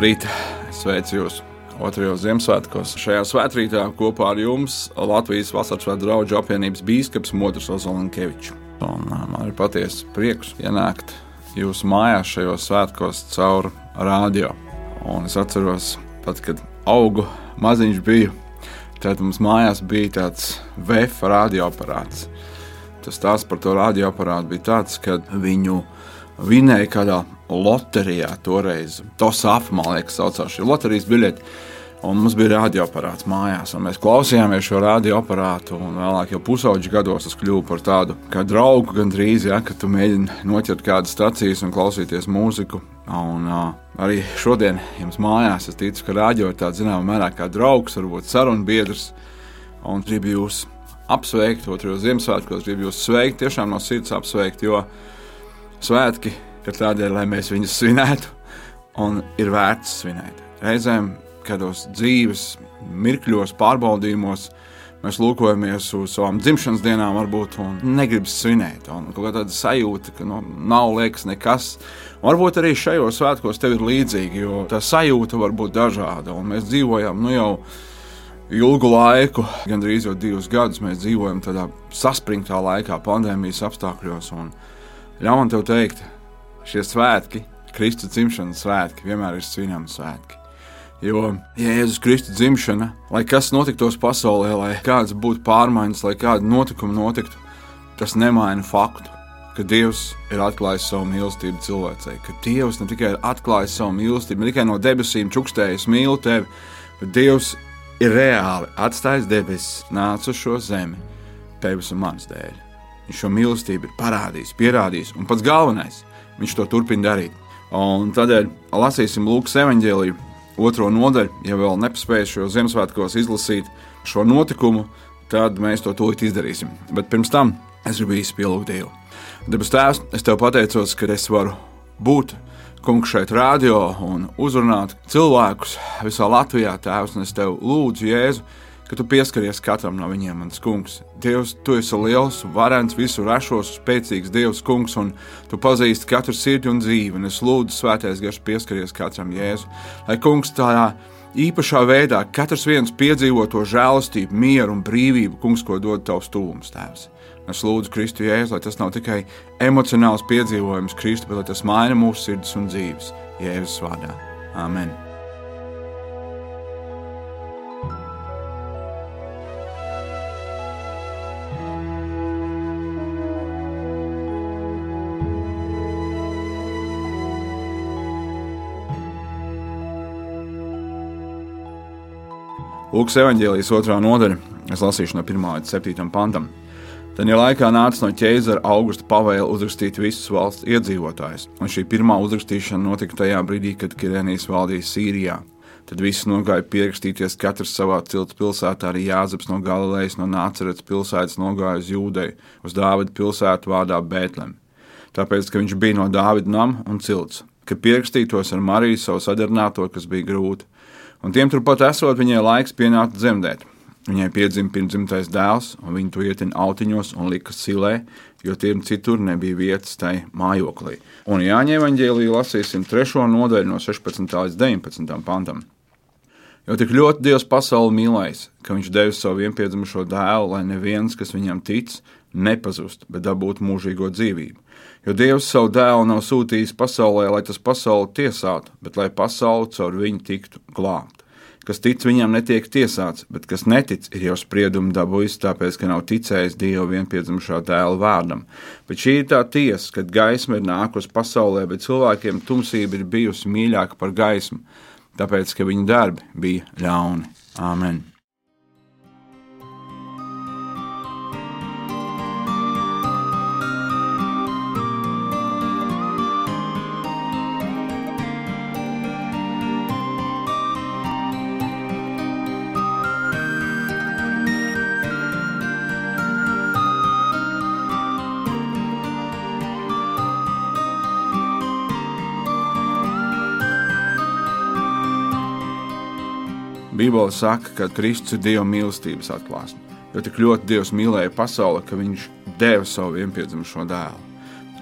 Labrīt! Sveicu jūs! Otrajos Ziemassvētkos. Šajā svētkrītā kopā ar jums Latvijas Vasaras svētku draugu apvienības bīskaps Motors Ozolankevičs. Man ir patiesi prieks ienākt jūsu mājās šajos svētkos caur radio. Un es atceros, pat, kad augu maziņš biju, tad mums mājās bija tāds VF radioaparāts. Tas stāsts par to radioaparātu bija tāds, ka viņu vinēja kādā loterijā toreiz. TOSAF, man liekas, saucās šī loterijas biļete. Un mums bija radioaparāts mājās, un mēs klausījāmies šo radioaparātu. Vēlāk, jau pusauģi gados, tas kļuva par tādu kā draugu gandrīz, ja, kad tu mēģini noķert kādas stācijas un klausīties mūziku. Un, uh, arī šodien jums mājās es ticu, ka radio ir tāds zināmā mērā kā draugs, varbūt sarunbiedrs. Un gribu jūs apsveikt, otrajos Ziemassvētkos, gribu jūs sveikt, tiešām no sirds apsveikt, jo svētki ir tādēļ, lai mēs viņus svinētu, un ir vērts svinēt. Reizēm, kādos dzīves mirkļos, pārbaudījumos, mēs lūkojamies uz savām dzimšanas dienām, varbūt negribam svinēt. Un kaut kāda sajūta, ka nu, nav liekas nekas. Varbūt arī šajos svētkos tev ir līdzīgi, jo tā sajūta var būt dažāda. Un mēs dzīvojam nu, jau ilgu laiku, gandrīz jau divus gadus, mēs dzīvojam tādā saspringtā laikā, pandēmijas apstākļos. Ļauj man te teikt, šie svētki, Kristus dzimšanas svētki, vienmēr ir svinami svētki. Jo Jēzus Kristus dzimšana, lai kas notiktos pasaulē, lai kādas būtu pārmaiņas, lai kāda notikuma notiktu, tas nemaina faktu, ka Dievs ir atklājis savu mīlestību cilvēcei. Ka Dievs ne tikai ir atklājis savu mīlestību, ne tikai no debesīm čukstējis mīlu tevi, bet Dievs ir reāli atstājis debesis, nācis uz šo zemi, tevis un manas dēļ. Viņš šo mīlestību ir parādījis, pierādījis, un pats galvenais viņš to turpina darīt. Un tādēļ lasīsim Lūkas evanģēliju otro nodaļu, ja vēl nepaspējuši šo Ziemassvētkos izlasīt šo notikumu, tad mēs to tūlīt izdarīsim. Bet pirms tam es gribu īsi pielūgt Dievu. Debes Tēvs, es tev pateicos, ka es varu būt kungs šeit radio un uzrunāt cilvēkus visā Latvijā, Tēvs, un es tev lūdzu, Jēzu, ka tu pieskaries katram no viņiem, mans kungs. Dievs, tu esi liels, varens, visu rašos, spēcīgs Dievs, kungs, un tu pazīsti katru sirdi un dzīvi. Un es lūdzu, svētais gars, pieskaries katram Jēzu. Lai kungs tādā īpašā veidā katrs viens piedzīvo to žēlastību, mieru un brīvību, kungs, ko dod tavs tūms, tēvs. Es lūdzu, Kristu Jēzu, lai tas nav tikai emocionāls piedzīvojums, Kristu, bet lai tas maina mūsu sirdis un dzīves Jēzus vārdā. Amen! Lūkas evanģēlijas otrā nodaļa, es lasīšu no 1 līdz 7 pantam. Tad ja laikā nāca no ķēzara augusta pavēle uzrakstīt visus valsts iedzīvotājus, un šī pirmā uzrakstīšana notika tajā brīdī, kad Kirenijas valdīja Sīrijā. Tad visi nogāja pierakstīties katrs savā cilts pilsētā, arī Jāzeps no Galilejas, no Nācerets pilsētas nogāja uz Jūdeju, uz Dāvida pilsētu vārdā Bētlem. Tāpēc, ka viņš bija no Dāvida nama un cilts, ka pierakstītos ar Mariju savu sadarbināto, kas bija grūti un tiem turpat esot, viņai laiks pienākt dzemdēt. Viņai piedzima pirmdzimtais dēls, un viņa to ietina autiņos un lika silē, jo tiem citur nebija vietas tai mājoklī. Un Jāņa evanģēlī lasīsim trešo nodaļu no 16. līdz 19. pantam. Jo tik ļoti Dievs pasauli mīlējis, ka viņš devis savu vienpiedzimušo dēlu, lai neviens, kas viņam tic, nepazust, bet dabūtu mūžīgo dzīvību. Jo Dievs savu dēlu nav sūtījis pasaulē, lai tas pasauli tiesātu, bet lai pasauli caur viņu tiktu glābta. Kas tic viņam, netiek tiesāts, bet kas netic, ir jau spriedumu dabūjis, tāpēc, ka nav ticējis Dieva vienpiedzimušā dēla vārdam. Bet šī ir tā tiesa, kad gaisma ir nākusi pasaulē, bet cilvēkiem tumsība ir bijusi mīļāka par gaismu, tāpēc, ka viņu darbi bija ļauni. Āmen! Bībele saka, ka Kristus ir Dieva mīlestības atklāsme. Jo tik ļoti Dievs mīlēja pasauli, ka Viņš deva savu vienpiedzimušo dēlu.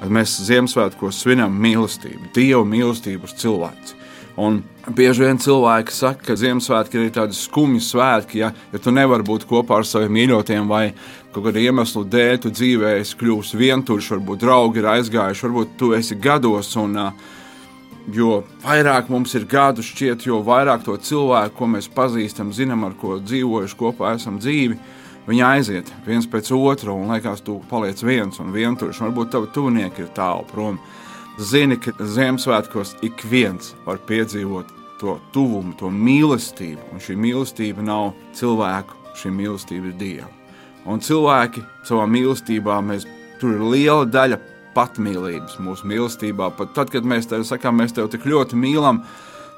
Tad mēs Ziemassvētkos svinam mīlestību, Dieva mīlestību uz cilvēku. Un bieži vien cilvēki saka, ka Ziemassvētki ir tādi skumji svētki, ja, ja tu nevari būt kopā ar saviem mīļotiem, vai kaut kāda iemesla dēļ tu dzīvē esi kļuvis vientuļš, varbūt draugi ir aizgājuši, varbūt tu esi gados. Un, jo vairāk mums ir gadu, šķiet, jo vairāk to cilvēku, ko mēs pazīstam, zinām, ar ko dzīvojuši kopā, esam dzīvi. Viņi aiziet viens pēc otra, un liekas, tu paliec viens un vientuļš. Varbūt tavi tuvinieki ir tālu prom zini, ka Ziemassvētkos ik viens var piedzīvot to tuvumu, to mīlestību. Un šī mīlestība nav cilvēku, šī mīlestība ir Dieva. Un cilvēki savā mīlestībā, mēs, tur ir liela daļa patmīlības mūsu mīlestībā. Pat tad, kad mēs tev sakām, mēs tevi tik ļoti mīlam,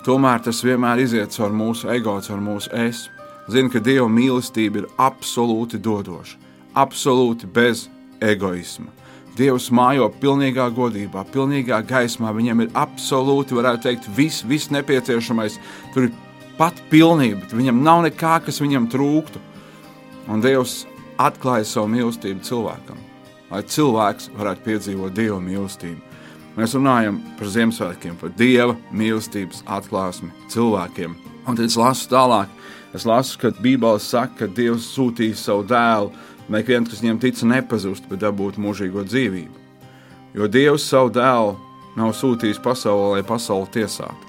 tomēr tas vienmēr iziet caur mūsu ego, caur mūsu es. Zinu, ka Dieva mīlestība ir absolūti dodoša, absolūti bez egoisma. Dievs mājo pilnīgā godībā, pilnīgā gaismā. Viņam ir absolūti, varētu teikt, viss, viss nepieciešamais. Tur ir pat pilnība, viņam nav nekā, kas viņam trūktu. Un Dievs atklāja savu mīlestību cilvēkam, lai cilvēks varētu piedzīvot Dieva mīlestību. Mēs runājam par Ziemassvētkiem, par Dieva mīlestības atklāsmi cilvēkiem. Un tad es lasu tālāk, es lasu, ka Bībele saka, ka Dievs sūtīja savu dēlu lai viens, kas viņam tic, nepazust, bet dabūtu mūžīgo dzīvību. Jo Dievs savu dēlu nav sūtījis pasaulē, lai pasauli tiesātu.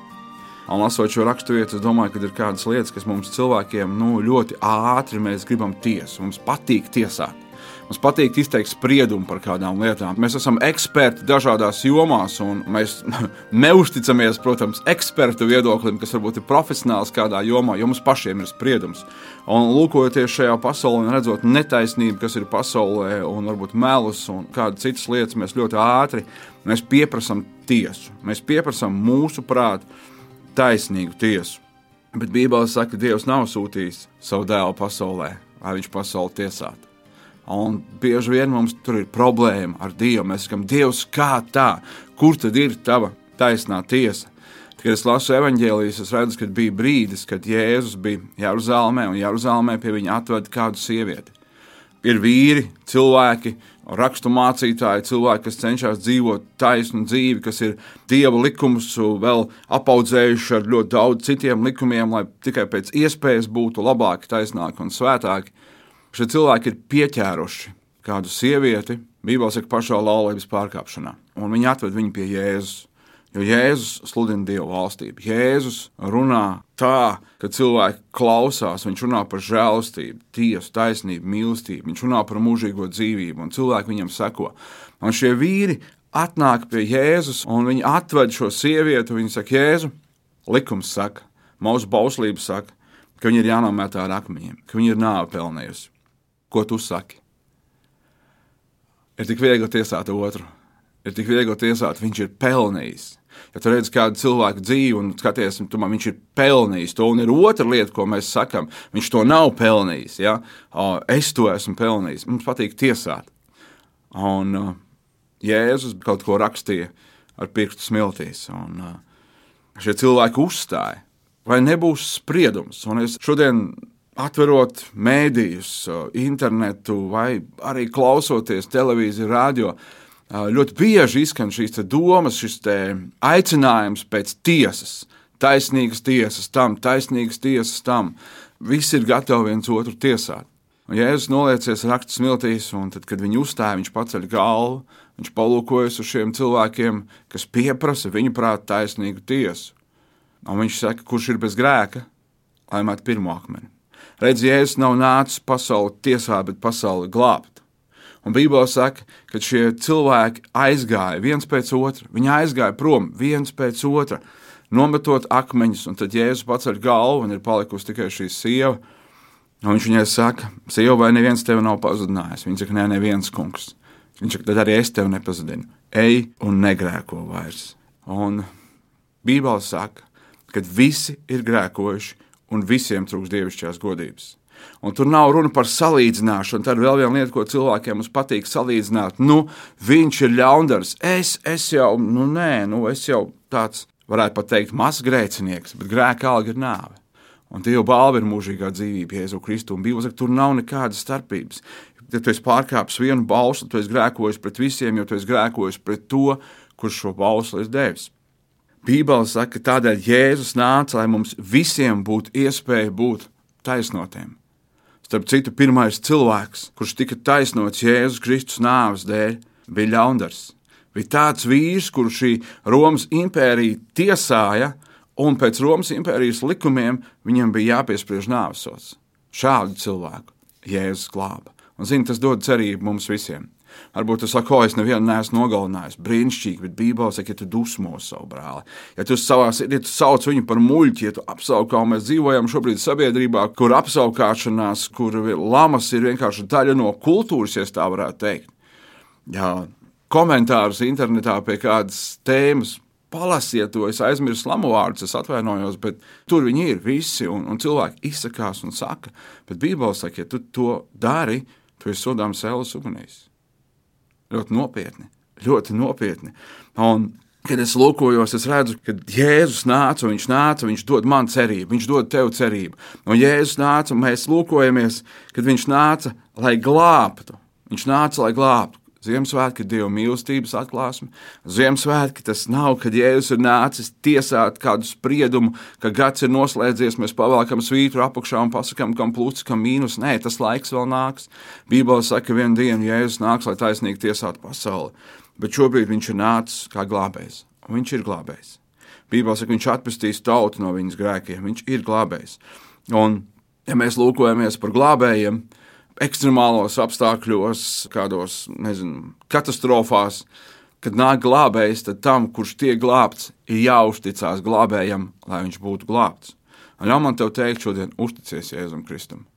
Un lasot šo raksturvietu, es domāju, ka ir kādas lietas, kas mums cilvēkiem nu, ļoti ātri mēs gribam tiesu. Mums patīk tiesāt. Mums patīk izteikt spriedumu par kādām lietām. Mēs esam eksperti dažādās jomās, un mēs neusticamies, protams, ekspertu viedoklim, kas varbūt ir profesionāls kādā jomā, jo mums pašiem ir spriedums. Un lūkojoties šajā pasaulē redzot netaisnību, kas ir pasaulē, un varbūt melus un kādas citas lietas, mēs ļoti ātri mēs pieprasām tiesu. Mēs pieprasām mūsu prātu taisnīgu tiesu. Bet Bībelē saka, ka Dievs nav sūtījis savu dēlu pasaulē, lai viņš pasauli tiesātu. Un bieži vien mums tur ir problēma ar Dievu. Mēs sakām, Dievs, kā tā? Kur tad ir tava taisnā tiesa? Kad es lasu evanģēlijas, es redzu, ka bija brīdis, kad Jēzus bija Jeruzalemē, un Jeruzalemē pie viņa atveda kādu sievieti. Ir vīri, cilvēki, rakstu mācītāji, cilvēki, kas cenšas dzīvot taisnu dzīvi, kas ir dieva likumus vēl apaudzējuši ar ļoti daudz citiem likumiem, lai tikai pēc iespējas būtu labāki, taisnāki un svētāki šie cilvēki ir pieķēruši kādu sievieti, Bībelē saka, pašā laulības pārkāpšanā, un viņi atved viņu pie Jēzus. Jo Jēzus sludina Dieva valstību. Jēzus runā tā, ka cilvēki klausās, viņš runā par žēlastību, tiesu, taisnību, mīlestību, viņš runā par mūžīgo dzīvību, un cilvēki viņam seko. Un šie vīri atnāk pie Jēzus, un viņi atved šo sievieti, viņi saka, Jēzu, likums saka, mūsu bauslība saka, ka viņi ir jānometā ar akmeņiem, ka viņi ir nāve pelnījusi. Ko tu saki? Ir tik viegli tiesāt otru. Ir tik viegli tiesāt, viņš ir pelnījis. Ja tu redz kādu cilvēku dzīvi un skaties, tu man viņš ir pelnījis to, un ir otra lieta, ko mēs sakām, viņš to nav pelnījis. Ja? Es to esmu pelnījis. Mums patīk tiesāt. Un uh, Jēzus kaut ko rakstīja ar pirkstu smiltīs, un uh, šie cilvēki uzstāja. Vai nebūs spriedums? Un es šodien atverot mēdījus, internetu vai arī klausoties televīziju, radio, ļoti bieži izskan šīs domas, šis aicinājums pēc tiesas, taisnīgas tiesas tam, taisnīgas tiesas tam. Visi ir gatavi viens otru tiesāt. Un Jēzus noliecies rakstus smiltīs, un tad, kad viņi uzstāja, viņš paceļ galvu, viņš palūkojas uz šiem cilvēkiem, kas pieprasa viņu prātu taisnīgu tiesu. Un viņš saka, kurš ir bez grēka, lai met pirmo akmeni. Redz, Jēzus nav nācis pasauli tiesā, bet pasauli glābt. Un Bībelē saka, ka šie cilvēki aizgāja viens pēc otra. Viņi aizgāja prom viens pēc otra, nometot akmeņus, un tad Jēzus paceļ galvu un ir palikusi tikai šī sieva. Un viņš viņai saka, sieva, vai neviens tevi nav pazudinājis? Viņa saka, nē, neviens kungs. Viņš saka, tad arī es tevi nepazudinu. Ej un negrēko vairs. Un Bībelē saka, ka visi ir grēkojuši un visiem trūks dievišķās godības. Un tur nav runa par salīdzināšanu. Tad vēl viena lieta, ko cilvēkiem patīk salīdzināt. Nu, viņš ir ļaundars. Es, es jau, nu, nē, nu, es jau tāds, varētu pat teikt, mazs grēcinieks, bet grēka alga ir nāve. Un Dieva balva ir mūžīgā dzīvība, Jēzu Kristu. Un Bībelē tur nav nekādas starpības. Ja tu esi pārkāpis vienu bausli, tu esi grēkojis pret visiem, jo tu esi grēkojis pret to, kurš šo bausli ir devis. Bībele saka, ka tādēļ Jēzus nāca, lai mums visiem būtu iespēja būt taisnotiem. Starp citu, pirmais cilvēks, kurš tika taisnots Jēzus Kristus nāves dēļ, bija ļaundars. Bija tāds vīrs, kurš šī Romas impērija tiesāja, un pēc Romas impērijas likumiem viņam bija jāpiespriež nāvesots. Šādu cilvēku Jēzus glāba. Un, zini, tas dod cerību mums visiem. Varbūt jūs sakāt, es nevienu neesmu nogalinājis. Brīnišķīgi, bet Bībelē saka, ja tu dusmo savu brāli, ja tu, savā, ja tu sauc viņu par muļķi, ja tu apsaukā, mēs dzīvojam šobrīd sabiedrībā, kur apsaukāšanās, kur lamas ir vienkārši daļa no kultūras, ja tā varētu teikt. Jā, komentārus internetā pie kādas tēmas. Palasiet to, es aizmirsu lamu vārdus, es atvainojos, bet tur viņi ir visi, un, un cilvēki izsakās un saka, bet Bībelē saka, ja tu to dari, tu esi sodāms ēlas ugunīs. Ļoti nopietni, ļoti nopietni. Un, kad es lūkojos, es redzu, ka Jēzus nāca, viņš nāca, viņš dod man cerību, viņš dod tev cerību. Un Jēzus nāca, un mēs lūkojamies, kad viņš nāca, lai glābtu. Viņš nāca, lai glābtu. Ziemassvētki ir Dieva mīlestības atklāsme. Ziemassvētki tas nav, kad Jēzus ir nācis tiesāt kādu spriedumu, ka gads ir noslēdzies, mēs pavēlkam svītru apakšā un pasakām, kam pluss, kam mīnus. Nē, tas laiks vēl nāks. Bībele saka, ka vienā dienā Jēzus nāks, lai taisnīgi tiesātu pasauli. Bet šobrīd viņš ir nācis kā glābējs, viņš ir glābējs. Bībelē saka, viņš atpestīs tautu no viņas grēkiem, viņš ir glābējs. Un, ja mēs lūkojamies par glābējiem, tad ekstremālos apstākļos, kādos nezinu, katastrofās, kad nāk glābējs, tad tam, kurš tiek glābts, ir jāuzticas glābējam, lai viņš būtu glābts. Jau man te teikt, šodien uzticies Jēzum Kristum.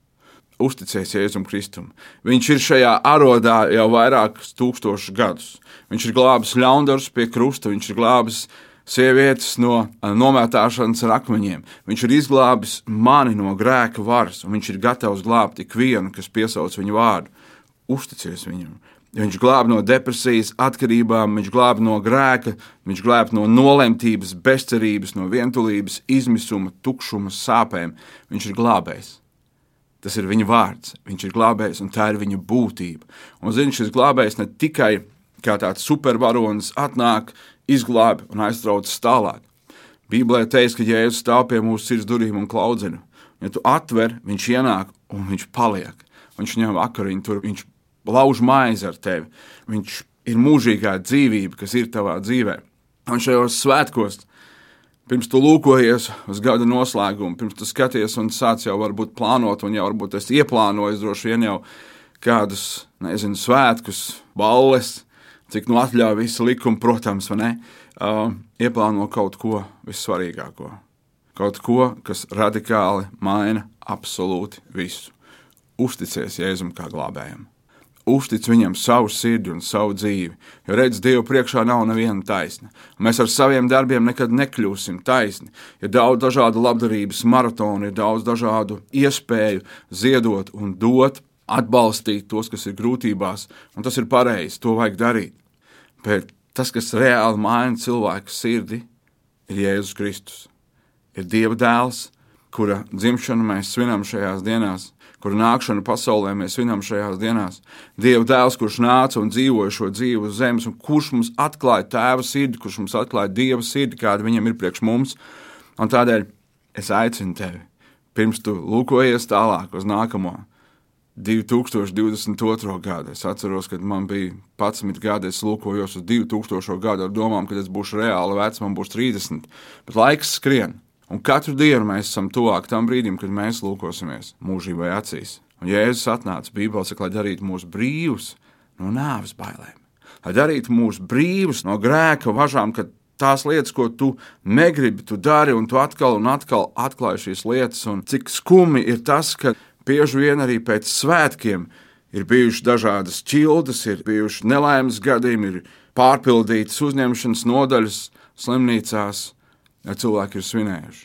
Uzticies Jēzum Kristum. Viņš ir šajā arodā jau vairākus tūkstošus gadus. Viņš ir glābis ļaundarus pie krusta, viņš ir glābis sievietes no nomētāšanas ar akmeņiem. Viņš ir izglābis mani no grēka varas, un viņš ir gatavs glābt ikvienu, kas piesauc viņu vārdu. Uzticies viņam! Viņš glāb no depresijas, atkarībām, viņš glāb no grēka, viņš glāb no nolemtības, bezcerības, no vientulības, izmisuma, tukšuma, sāpēm. Viņš ir glābējs. Tas ir viņa vārds, viņš ir glābējs, un tā ir viņa būtība. Un zini, šis glābējs ne tikai kā tāds supervaronis atnāk, izglābi un aiztraucas tālāk. Bībelē teiks, ka Jēzus stāv pie mūsu sirds durvīm un klaudzina. Ja tu atver, viņš ienāk un viņš paliek. Viņš ņem vakariņu, tur viņš lauž maizi ar tevi. Viņš ir mūžīgā dzīvība, kas ir tavā dzīvē. Un šajos svētkos, pirms tu lūkojies uz gada noslēgumu, pirms tu skaties un sāc jau varbūt plānot, un jau varbūt es ieplānoju droši vien jau kādus, nezinu, svētkus, balles, cik nu atļauj visi likumi, protams, vai ne, uh, ieplāno kaut ko vissvarīgāko. Kaut ko, kas radikāli maina absolūti visu. Uzticies Jēzum kā glābējam. Uztic viņam savu sirdi un savu dzīvi, jo redz, Dievu priekšā nav neviena taisna. Mēs ar saviem darbiem nekad nekļūsim taisni. Ir daudz dažādu labdarības maratonu, ir daudz dažādu iespēju ziedot un dot, atbalstīt tos, kas ir grūtībās, un tas ir pareizi, to vajag darīt. Bet tas, kas reāli maina cilvēku sirdi, ir Jēzus Kristus. Ir Dieva dēls, kura dzimšanu mēs svinam šajās dienās, kura nākšanu pasaulē mēs svinam šajās dienās. Dieva dēls, kurš nāca un dzīvoja šo dzīvi uz zemes, un kurš mums atklāja tēva sirdi, kurš mums atklāja Dieva sirdi, kāda viņam ir priekš mums. Un tādēļ es aicinu tevi, pirms tu lūkojies tālāk uz nākamo 2022. gadu. Es atceros, kad man bija 11 gadi, es lūkojos uz 2000. gadu ar domām, ka es būšu reāli vecs, man būs 30. Bet laiks skrien, un katru dienu mēs esam tuvāk tam brīdim, kad mēs lūkosimies mūžībai acīs. Un Jēzus atnāca Bībelē, lai darītu mūs brīvus no nāves bailēm, lai darītu mūs brīvus no grēka važām, kad tās lietas, ko tu negribi, tu dari, un tu atkal un atkal atklāji šīs lietas. Un cik skumi ir tas, ka Bieži vien arī pēc svētkiem ir bijušas dažādas ķildes, ir bijuši nelaimes gadījumi, ir pārpildītas uzņemšanas nodaļas slimnīcās, ja cilvēki ir svinējuši.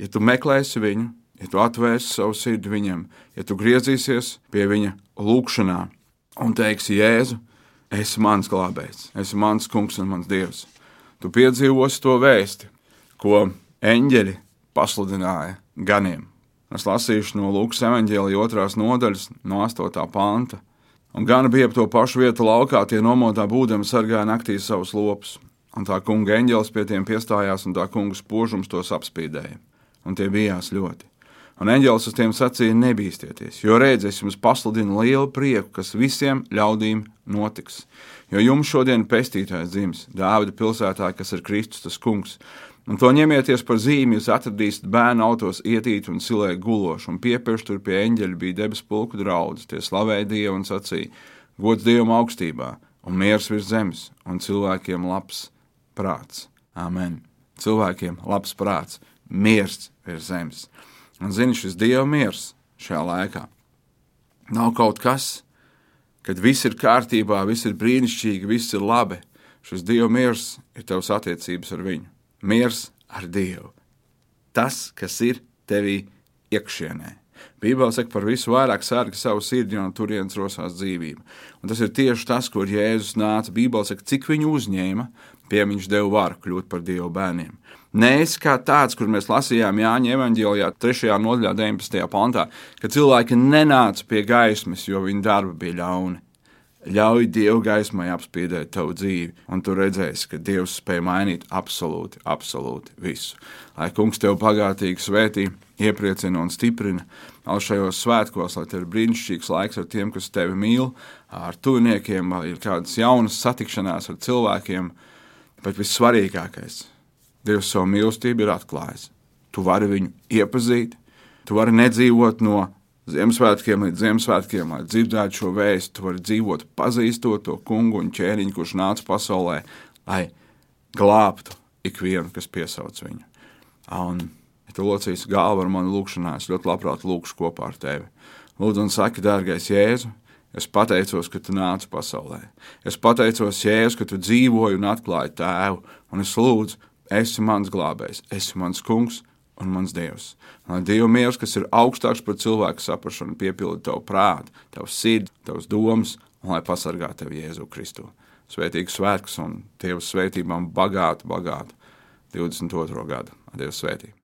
Ja tu meklēsi viņu, ja tu atvērsi savu sirdi viņam, ja tu griezīsies pie viņa lūgšanā un teiksi, Jēzu, esi mans glābējs, esi mans kungs un mans dievs, tu piedzīvosi to vēsti, ko eņģeļi pasludināja ganiem. Es lasīšu no Lūkas evanģēlija otrās nodaļas, no 8. panta. Un gan bija ap to pašu vietu laukā, tie nomotā būdami sargāja naktī savus lopus. Un tā kunga eņģēlis pie tiem piestājās, un tā kunga spožums tos apspīdēja. Un tie bijās ļoti. Un eņģēlis uz tiem sacīja: Nebīsties, jo redzēs, jums pasludina lielu prieku, kas visiem ļaudīm notiks. Jo jums šodien pestītājs dzims, Dāvida pilsētā, kas ir Kristus, kungs. Un to ņemieties par zīmi, jūs atradīsiet bērnu autos ietīt un silēt gulošu, un piepieši tur pie eņģeļa bija debesu pulku draugs. Tie slavēja Dievu un sacīja: Gods Dievam augstībā, un miers virs zemes, un cilvēkiem labs prāts. Amen. Cilvēkiem labs prāts, miers virs zemes. Un zini, šis Dieva miers šajā laikā nav kaut kas, kad viss ir kārtībā, viss ir brīnišķīgi, viss ir labi. Šis Dieva miers ir tavs attiecības ar viņu miers ar Dievu. Tas, kas ir tevī iekšienē. Bībelē saka, par visu vairāk sārga savu sirdi, un turienes rosās dzīvība. Un tas ir tieši tas, kur Jēzus nāca. Bībelē saka, cik viņu uzņēma, pie viņš deva varu kļūt par Dieva bērniem. Nē, es kā tāds, kur mēs lasījām Jāņa evanģēlijā, 3. nodaļā, 19. pantā, ka cilvēki nenāca pie gaismas, jo viņu darbi bija ļauni. Ļauj Dieva gaismai apspīdēt tavu dzīvi, un tu redzēsi, ka Dievs spēj mainīt absolūti, absolūti visu. Lai kungs tev pagātīgi svētī, iepriecina un stiprina vēl šajos svētkos, lai tev ir brīnišķīgs laiks ar tiem, kas tevi mīl, ar tuviniekiem, vai ir kādas jaunas satikšanās ar cilvēkiem, bet vissvarīgākais - Dievs savu mīlestību ir atklājis. Tu vari viņu iepazīt, tu vari nedzīvot no Ziemassvētkiem līdz Ziemassvētkiem, lai dzirdētu šo vēstu, tu vari dzīvot, pazīstot to kungu un ķēniņu, kurš nāca pasaulē, lai glābtu ikvienu, kas piesauc viņu. Un, ja tu locīs galvu ar mani lūgšanā, es ļoti labprāt lūgšu kopā ar tevi. Lūdzu, un saki, dārgais Jēzu, es pateicos, ka tu nāci pasaulē. Es pateicos, Jēzu, ka tu dzīvoji un atklāji tēvu, un es lūdzu, esi mans glābējs, esi mans kungs un mans Dievs. Lai Dieva miers, kas ir augstāks par cilvēku saprāšanu, piepilda tavu prātu, tavu sirdi, tavas domas, un lai pasargā tevi Jēzu Kristu. Svētīgs svētkus un Dieva svētībām bagātu, bagātu 22. gadu. Dieva svētību!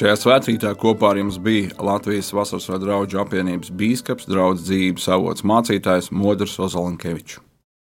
Šajā svētkrītā kopā ar jums bija Latvijas Vasaras draugu apvienības bīskaps, draugs dzīves avots mācītājs Modrs Ozolankevičs.